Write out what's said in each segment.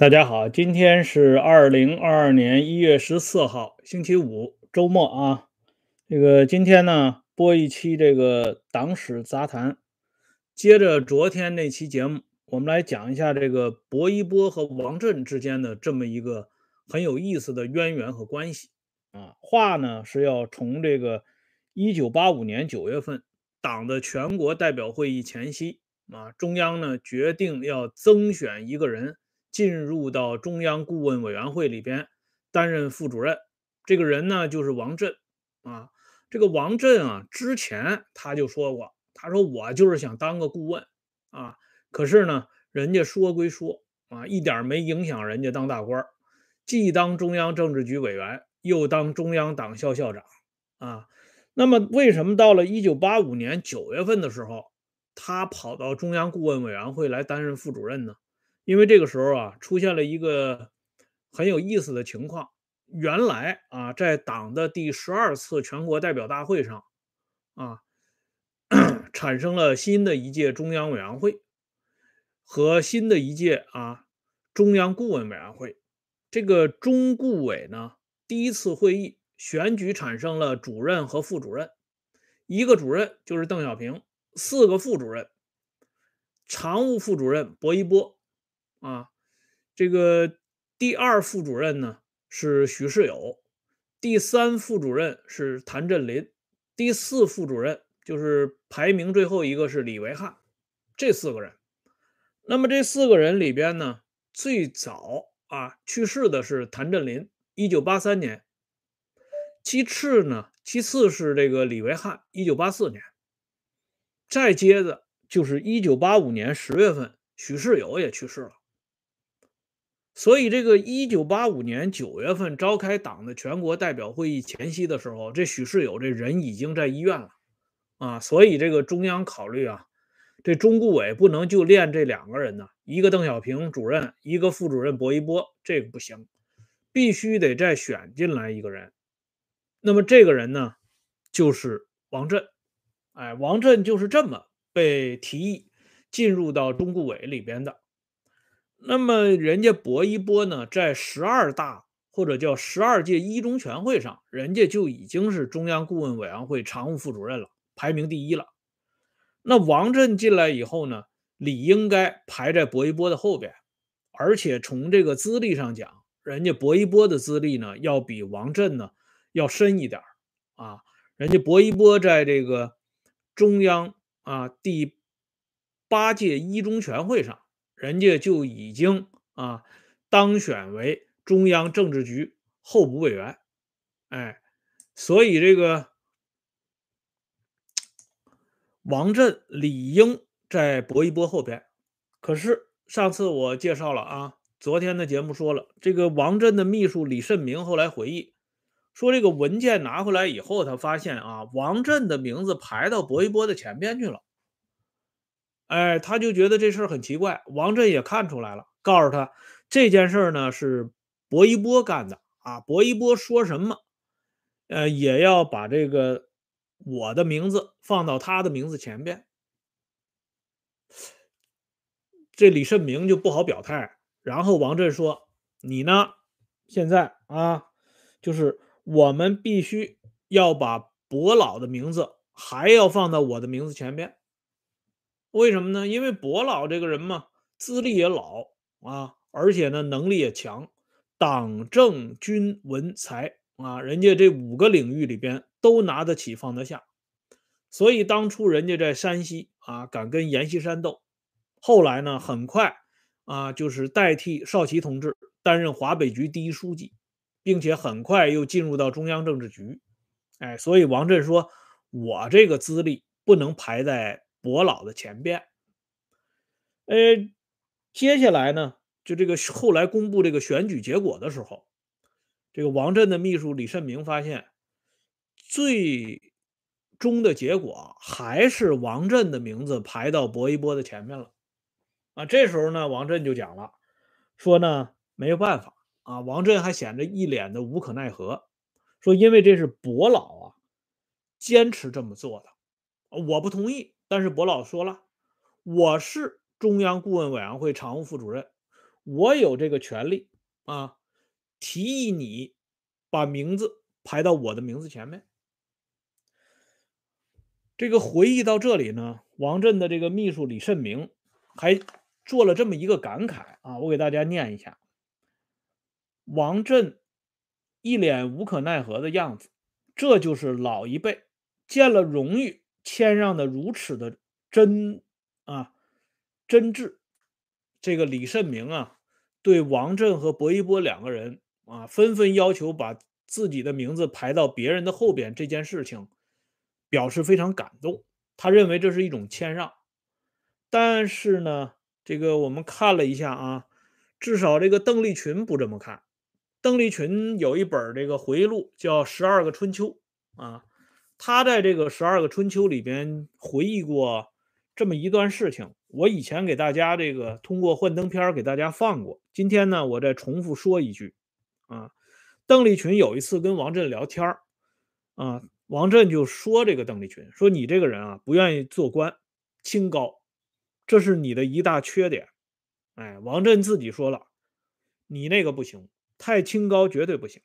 大家好，今天是二零二二年一月十四号，星期五，周末啊。这个今天呢，播一期这个党史杂谈，接着昨天那期节目，我们来讲一下这个薄一波和王震之间的这么一个很有意思的渊源和关系啊。话呢是要从这个一九八五年九月份，党的全国代表会议前夕啊，中央呢决定要增选一个人。进入到中央顾问委员会里边担任副主任，这个人呢就是王震啊。这个王震啊，之前他就说过，他说我就是想当个顾问啊。可是呢，人家说归说啊，一点没影响人家当大官既当中央政治局委员，又当中央党校校长啊。那么为什么到了一九八五年九月份的时候，他跑到中央顾问委员会来担任副主任呢？因为这个时候啊，出现了一个很有意思的情况。原来啊，在党的第十二次全国代表大会上，啊，产生了新的一届中央委员会和新的一届啊中央顾问委员会。这个中顾委呢，第一次会议选举产生了主任和副主任，一个主任就是邓小平，四个副主任，常务副主任薄一波。啊，这个第二副主任呢是许世友，第三副主任是谭震林，第四副主任就是排名最后一个是李维汉，这四个人。那么这四个人里边呢，最早啊去世的是谭震林，一九八三年。其次呢，其次是这个李维汉，一九八四年。再接着就是一九八五年十月份，许世友也去世了。所以，这个一九八五年九月份召开党的全国代表会议前夕的时候，这许世友这人已经在医院了，啊，所以这个中央考虑啊，这中顾委不能就练这两个人呢，一个邓小平主任，一个副主任薄一波，这个不行，必须得再选进来一个人。那么这个人呢，就是王震，哎，王震就是这么被提议进入到中顾委里边的。那么人家薄一波呢，在十二大或者叫十二届一中全会上，人家就已经是中央顾问委员会常务副主任了，排名第一了。那王震进来以后呢，理应该排在薄一波的后边，而且从这个资历上讲，人家薄一波的资历呢，要比王震呢要深一点啊。人家薄一波在这个中央啊第八届一中全会上。人家就已经啊当选为中央政治局候补委员，哎，所以这个王震理应在薄一波后边。可是上次我介绍了啊，昨天的节目说了，这个王震的秘书李慎明后来回忆说，这个文件拿回来以后，他发现啊，王震的名字排到薄一波的前边去了。哎，他就觉得这事儿很奇怪。王震也看出来了，告诉他这件事儿呢是薄一波干的啊。薄一波说什么，呃，也要把这个我的名字放到他的名字前边。这李慎明就不好表态。然后王震说：“你呢，现在啊，就是我们必须要把薄老的名字还要放到我的名字前边。”为什么呢？因为伯老这个人嘛，资历也老啊，而且呢能力也强，党政军文才啊，人家这五个领域里边都拿得起放得下，所以当初人家在山西啊敢跟阎锡山斗，后来呢很快啊就是代替少奇同志担任华北局第一书记，并且很快又进入到中央政治局，哎，所以王震说，我这个资历不能排在。伯老的前边，呃，接下来呢，就这个后来公布这个选举结果的时候，这个王震的秘书李慎明发现，最终的结果还是王震的名字排到薄一波的前面了。啊，这时候呢，王震就讲了，说呢没有办法啊，王震还显着一脸的无可奈何，说因为这是伯老啊坚持这么做的，我不同意。但是伯老说了，我是中央顾问委员会常务副主任，我有这个权利啊，提议你把名字排到我的名字前面。这个回忆到这里呢，王震的这个秘书李慎明还做了这么一个感慨啊，我给大家念一下。王震一脸无可奈何的样子，这就是老一辈见了荣誉谦让的如此的真啊真挚。这个李慎明啊，对王震和薄一波两个人啊，纷纷要求把自己的名字排到别人的后边这件事情。表示非常感动，他认为这是一种谦让，但是呢，这个我们看了一下啊，至少这个邓丽群不这么看。邓丽群有一本这个回忆录叫《十二个春秋》啊，他在这个《十二个春秋》里边回忆过这么一段事情。我以前给大家这个通过幻灯片给大家放过，今天呢，我再重复说一句啊，邓丽群有一次跟王震聊天啊。王震就说：“这个邓丽群说你这个人啊，不愿意做官，清高，这是你的一大缺点。”哎，王震自己说了：“你那个不行，太清高绝对不行。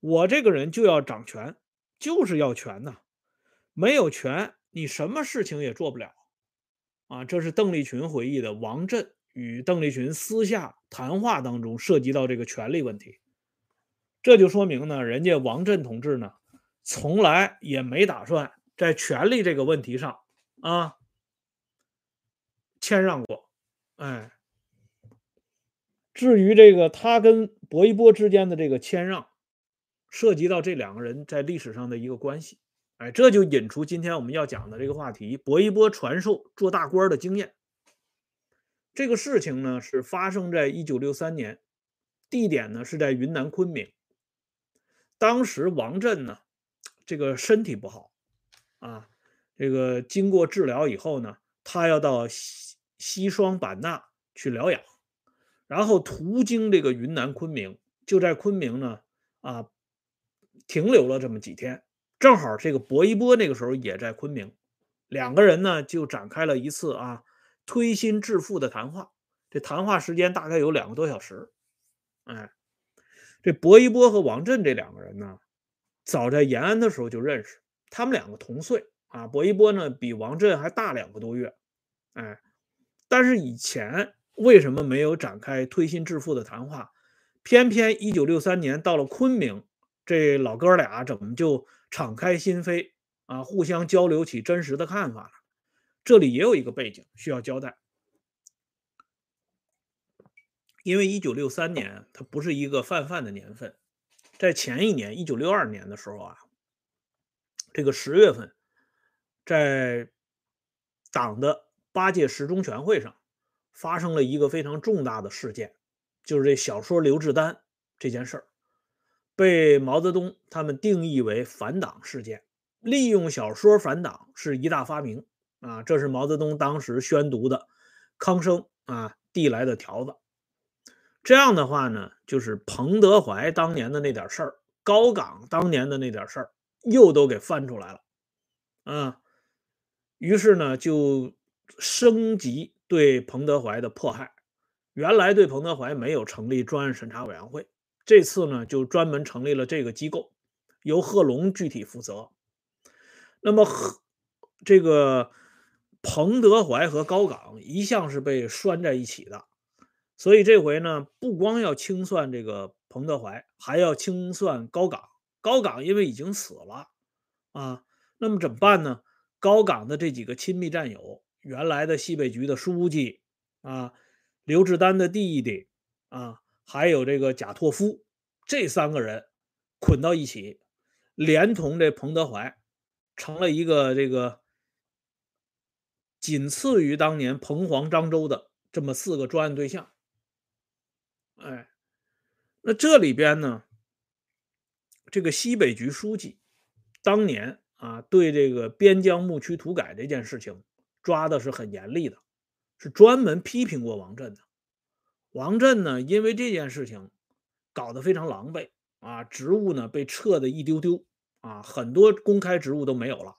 我这个人就要掌权，就是要权呐，没有权，你什么事情也做不了。”啊，这是邓丽群回忆的王震与邓丽群私下谈话当中涉及到这个权力问题，这就说明呢，人家王震同志呢。从来也没打算在权力这个问题上啊谦让过，哎，至于这个他跟薄一波之间的这个谦让，涉及到这两个人在历史上的一个关系，哎，这就引出今天我们要讲的这个话题：博一波传授做大官的经验。这个事情呢是发生在一九六三年，地点呢是在云南昆明，当时王震呢。这个身体不好啊，这个经过治疗以后呢，他要到西西双版纳去疗养，然后途经这个云南昆明，就在昆明呢啊停留了这么几天，正好这个薄一波那个时候也在昆明，两个人呢就展开了一次啊推心置腹的谈话，这谈话时间大概有两个多小时，哎，这薄一波和王震这两个人呢。早在延安的时候就认识，他们两个同岁啊。薄一波呢比王震还大两个多月，哎，但是以前为什么没有展开推心置腹的谈话？偏偏一九六三年到了昆明，这老哥俩怎么就敞开心扉啊，互相交流起真实的看法了？这里也有一个背景需要交代，因为一九六三年它不是一个泛泛的年份。在前一年，一九六二年的时候啊，这个十月份，在党的八届十中全会上，发生了一个非常重大的事件，就是这小说刘志丹这件事儿，被毛泽东他们定义为反党事件。利用小说反党是一大发明啊，这是毛泽东当时宣读的康生啊递来的条子。这样的话呢，就是彭德怀当年的那点事儿，高岗当年的那点事儿，又都给翻出来了，啊，于是呢，就升级对彭德怀的迫害。原来对彭德怀没有成立专案审查委员会，这次呢，就专门成立了这个机构，由贺龙具体负责。那么，这个彭德怀和高岗一向是被拴在一起的。所以这回呢，不光要清算这个彭德怀，还要清算高岗。高岗因为已经死了啊，那么怎么办呢？高岗的这几个亲密战友，原来的西北局的书记啊，刘志丹的弟弟啊，还有这个贾拓夫，这三个人捆到一起，连同这彭德怀，成了一个这个仅次于当年彭黄漳州的这么四个专案对象。哎，那这里边呢，这个西北局书记当年啊，对这个边疆牧区土改这件事情抓的是很严厉的，是专门批评过王震的。王震呢，因为这件事情搞得非常狼狈啊，职务呢被撤的一丢丢啊，很多公开职务都没有了。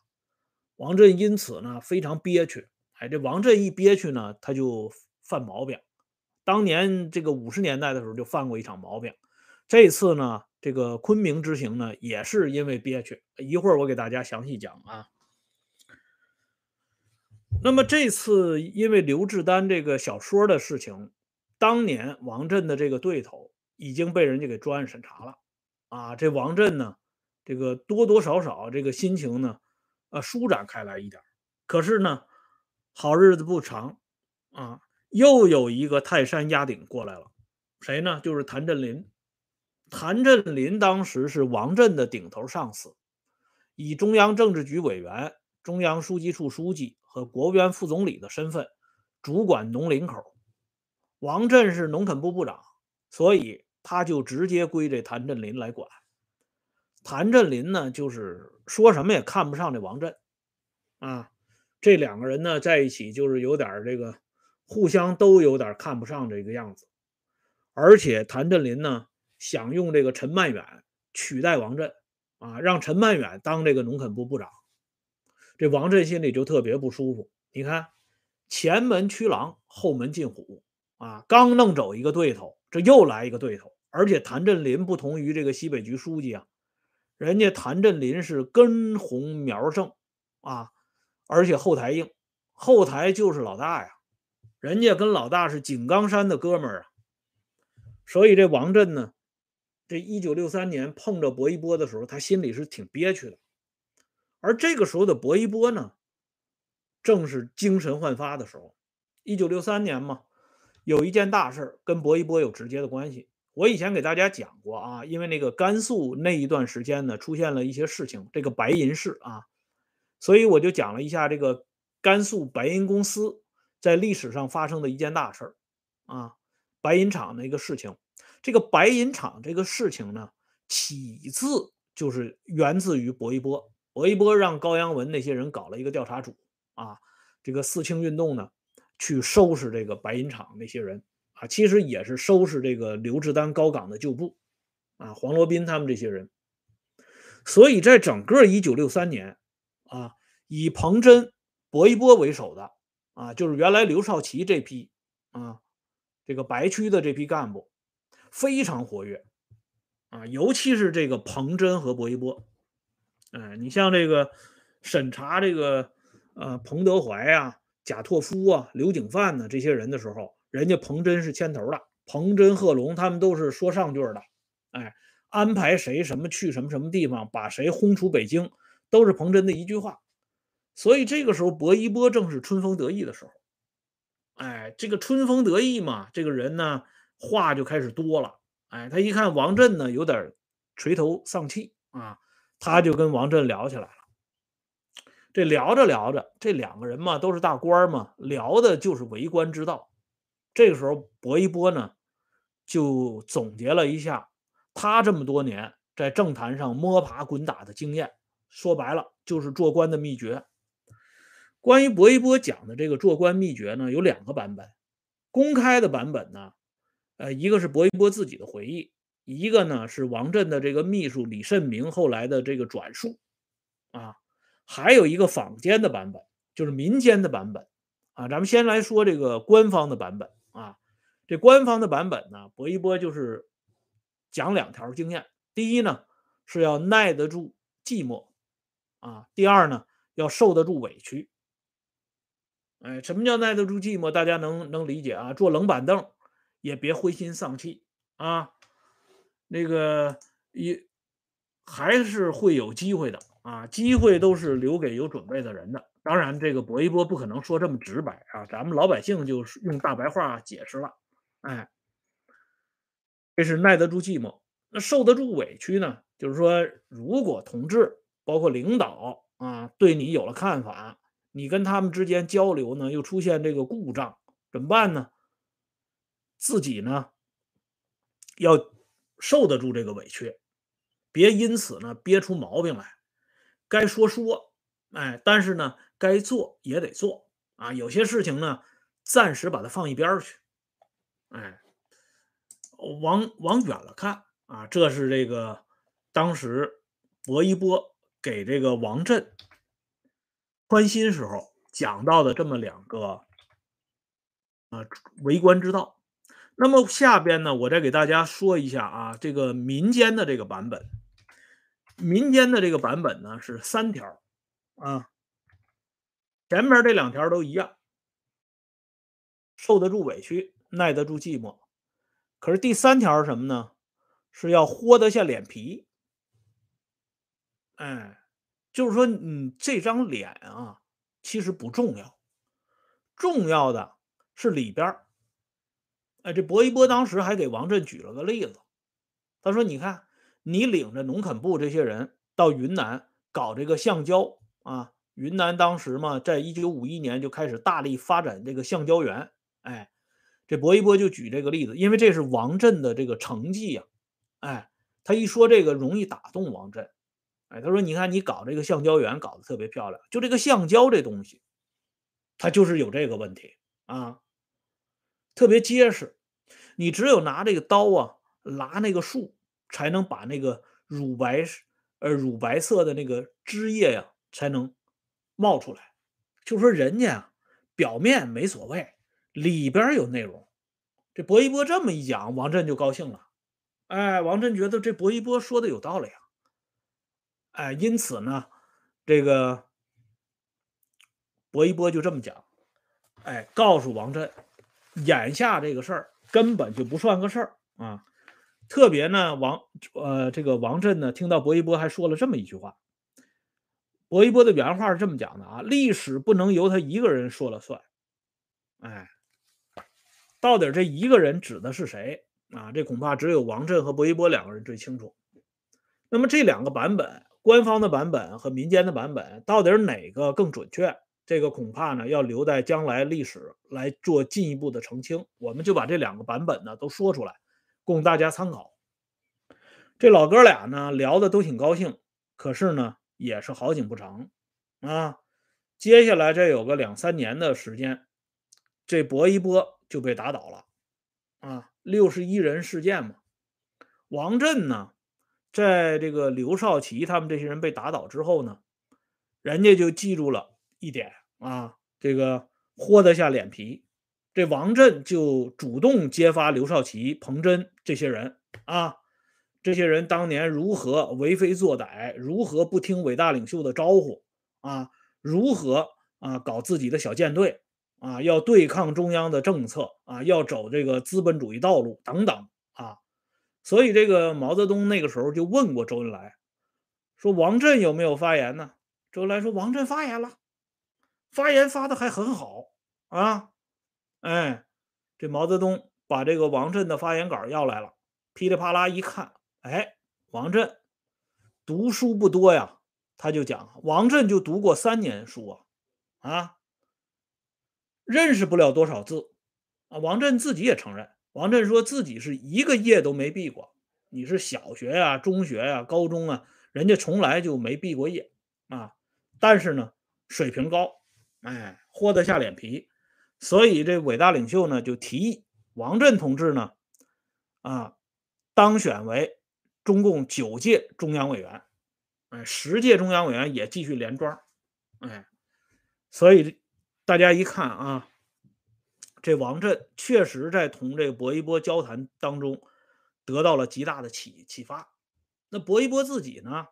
王震因此呢非常憋屈，哎，这王震一憋屈呢，他就犯毛病。当年这个五十年代的时候就犯过一场毛病，这次呢，这个昆明之行呢，也是因为憋屈。一会儿我给大家详细讲啊。那么这次因为刘志丹这个小说的事情，当年王震的这个对头已经被人家给专案审查了啊。这王震呢，这个多多少少这个心情呢，呃，舒展开来一点。可是呢，好日子不长啊。又有一个泰山压顶过来了，谁呢？就是谭震林。谭震林当时是王震的顶头上司，以中央政治局委员、中央书记处书记和国务院副总理的身份，主管农林口。王震是农垦部部长，所以他就直接归这谭震林来管。谭震林呢，就是说什么也看不上这王震，啊，这两个人呢在一起就是有点这个。互相都有点看不上这个样子，而且谭震林呢想用这个陈曼远取代王震啊，让陈曼远当这个农垦部部长，这王震心里就特别不舒服。你看，前门驱狼，后门进虎啊，刚弄走一个对头，这又来一个对头，而且谭震林不同于这个西北局书记啊，人家谭震林是根红苗正啊，而且后台硬，后台就是老大呀。人家跟老大是井冈山的哥们儿啊，所以这王震呢，这一九六三年碰着薄一波的时候，他心里是挺憋屈的。而这个时候的薄一波呢，正是精神焕发的时候。一九六三年嘛，有一件大事跟薄一波有直接的关系。我以前给大家讲过啊，因为那个甘肃那一段时间呢，出现了一些事情，这个白银市啊，所以我就讲了一下这个甘肃白银公司。在历史上发生的一件大事儿，啊，白银厂的一个事情。这个白银厂这个事情呢，起自就是源自于薄一波。薄一波让高阳文那些人搞了一个调查组，啊，这个四清运动呢，去收拾这个白银厂那些人，啊，其实也是收拾这个刘志丹高岗的旧部，啊，黄罗宾他们这些人。所以在整个一九六三年，啊，以彭真、薄一波为首的。啊，就是原来刘少奇这批啊，这个白区的这批干部非常活跃啊，尤其是这个彭真和薄一波，哎，你像这个审查这个呃彭德怀啊、贾拓夫啊、刘景范呢这些人的时候，人家彭真是牵头的，彭真、贺龙他们都是说上句的，哎，安排谁什么去什么什么地方，把谁轰出北京，都是彭真的一句话。所以这个时候，薄一波正是春风得意的时候。哎，这个春风得意嘛，这个人呢话就开始多了。哎，他一看王震呢有点垂头丧气啊，他就跟王震聊起来了。这聊着聊着，这两个人嘛都是大官嘛，聊的就是为官之道。这个时候，薄一波呢就总结了一下他这么多年在政坛上摸爬滚打的经验，说白了就是做官的秘诀。关于薄一波讲的这个做官秘诀呢，有两个版本。公开的版本呢，呃，一个是薄一波自己的回忆，一个呢是王震的这个秘书李慎明后来的这个转述，啊，还有一个坊间的版本，就是民间的版本，啊，咱们先来说这个官方的版本啊。这官方的版本呢，薄一波就是讲两条经验：第一呢是要耐得住寂寞，啊，第二呢要受得住委屈。哎，什么叫耐得住寂寞？大家能能理解啊？坐冷板凳也别灰心丧气啊！那个也还是会有机会的啊！机会都是留给有准备的人的。当然，这个薄一波不可能说这么直白啊，咱们老百姓就是用大白话解释了。哎，这是耐得住寂寞，那受得住委屈呢？就是说，如果同志包括领导啊对你有了看法。你跟他们之间交流呢，又出现这个故障，怎么办呢？自己呢要受得住这个委屈，别因此呢憋出毛病来。该说说，哎，但是呢该做也得做啊。有些事情呢暂时把它放一边去，哎，往往远了看啊。这是这个当时薄一波给这个王震。宽心时候讲到的这么两个啊为官之道，那么下边呢，我再给大家说一下啊，这个民间的这个版本，民间的这个版本呢是三条啊，前面这两条都一样，受得住委屈，耐得住寂寞。可是第三条是什么呢？是要豁得下脸皮。哎，就是说，你这张脸啊，其实不重要，重要的是里边儿。哎，这薄一波当时还给王震举了个例子，他说：“你看，你领着农垦部这些人到云南搞这个橡胶啊，云南当时嘛，在一九五一年就开始大力发展这个橡胶园。哎，这薄一波就举这个例子，因为这是王震的这个成绩呀。哎，他一说这个容易打动王震。哎，他说：你看，你搞这个橡胶园搞得特别漂亮，就这个橡胶这东西，它就是有这个问题啊。”特别结实，你只有拿这个刀啊，拉那个树，才能把那个乳白呃乳白色的那个汁液呀，才能冒出来。就说人家啊，表面没所谓，里边有内容。这薄一波这么一讲，王震就高兴了。哎，王震觉得这薄一波说的有道理啊。哎，因此呢，这个薄一波就这么讲，哎，告诉王震。眼下这个事儿根本就不算个事儿啊！特别呢，王呃，这个王震呢，听到薄一波还说了这么一句话。薄一波的原话是这么讲的啊：历史不能由他一个人说了算。哎，到底这一个人指的是谁啊？这恐怕只有王震和薄一波两个人最清楚。那么这两个版本，官方的版本和民间的版本，到底哪个更准确？这个恐怕呢要留在将来历史来做进一步的澄清，我们就把这两个版本呢都说出来，供大家参考。这老哥俩呢聊的都挺高兴，可是呢也是好景不长啊。接下来这有个两三年的时间，这薄一波就被打倒了啊，六十一人事件嘛。王震呢，在这个刘少奇他们这些人被打倒之后呢，人家就记住了。一点啊，这个豁得下脸皮，这王震就主动揭发刘少奇、彭真这些人啊，这些人当年如何为非作歹，如何不听伟大领袖的招呼啊，如何啊搞自己的小舰队啊，要对抗中央的政策啊，要走这个资本主义道路等等啊，所以这个毛泽东那个时候就问过周恩来，说王震有没有发言呢？周恩来说王震发言了。发言发的还很好啊，哎，这毛泽东把这个王震的发言稿要来了，噼里啪啦一看，哎，王震读书不多呀，他就讲，王震就读过三年书啊，啊，认识不了多少字啊。王震自己也承认，王震说自己是一个页都没闭过。你是小学呀、中学呀、高中啊，人家从来就没闭过页啊，但是呢，水平高。哎，豁得下脸皮，所以这伟大领袖呢就提议王震同志呢，啊，当选为中共九届中央委员，哎，十届中央委员也继续连庄，哎，所以大家一看啊，这王震确实在同这个薄一波交谈当中得到了极大的启启发。那薄一波自己呢，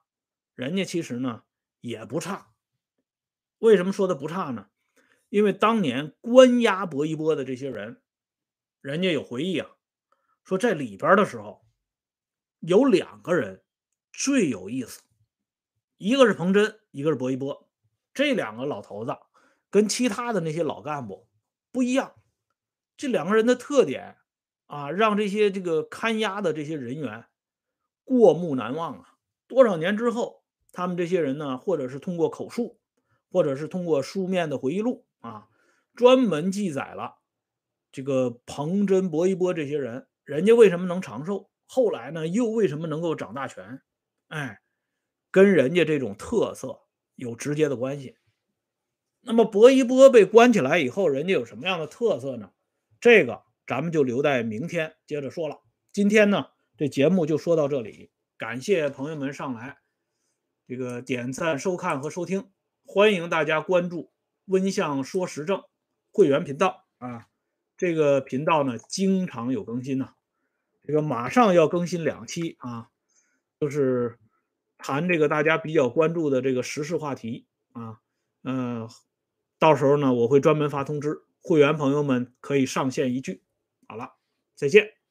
人家其实呢也不差。为什么说他不差呢？因为当年关押薄一波的这些人，人家有回忆啊，说在里边的时候，有两个人最有意思，一个是彭真，一个是薄一波。这两个老头子跟其他的那些老干部不一样，这两个人的特点啊，让这些这个看押的这些人员过目难忘啊。多少年之后，他们这些人呢，或者是通过口述。或者是通过书面的回忆录啊，专门记载了这个彭真、薄一波这些人，人家为什么能长寿，后来呢又为什么能够掌大权？哎，跟人家这种特色有直接的关系。那么薄一波被关起来以后，人家有什么样的特色呢？这个咱们就留在明天接着说了。今天呢，这节目就说到这里，感谢朋友们上来这个点赞、收看和收听。欢迎大家关注“温相说时政”会员频道啊。这个频道呢经常有更新呢，这个马上要更新两期啊，就是谈这个大家比较关注的这个时事话题啊，嗯，到时候呢我会专门发通知，会员朋友们可以上线一聚。好了，再见。